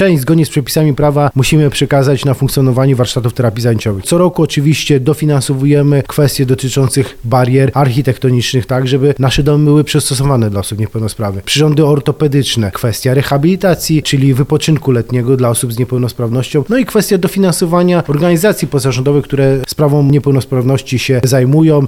część zgodnie z przepisami prawa musimy przekazać na funkcjonowanie warsztatów terapii zajęciowej. Co roku oczywiście dofinansowujemy kwestie dotyczących barier architektonicznych, tak żeby nasze domy były przystosowane dla osób niepełnosprawnych. Przyrządy ortopedyczne, kwestia rehabilitacji, czyli wypoczynku letniego dla osób z niepełnosprawnością, no i kwestia dofinansowania organizacji pozarządowych, które sprawą niepełnosprawności się zajmują.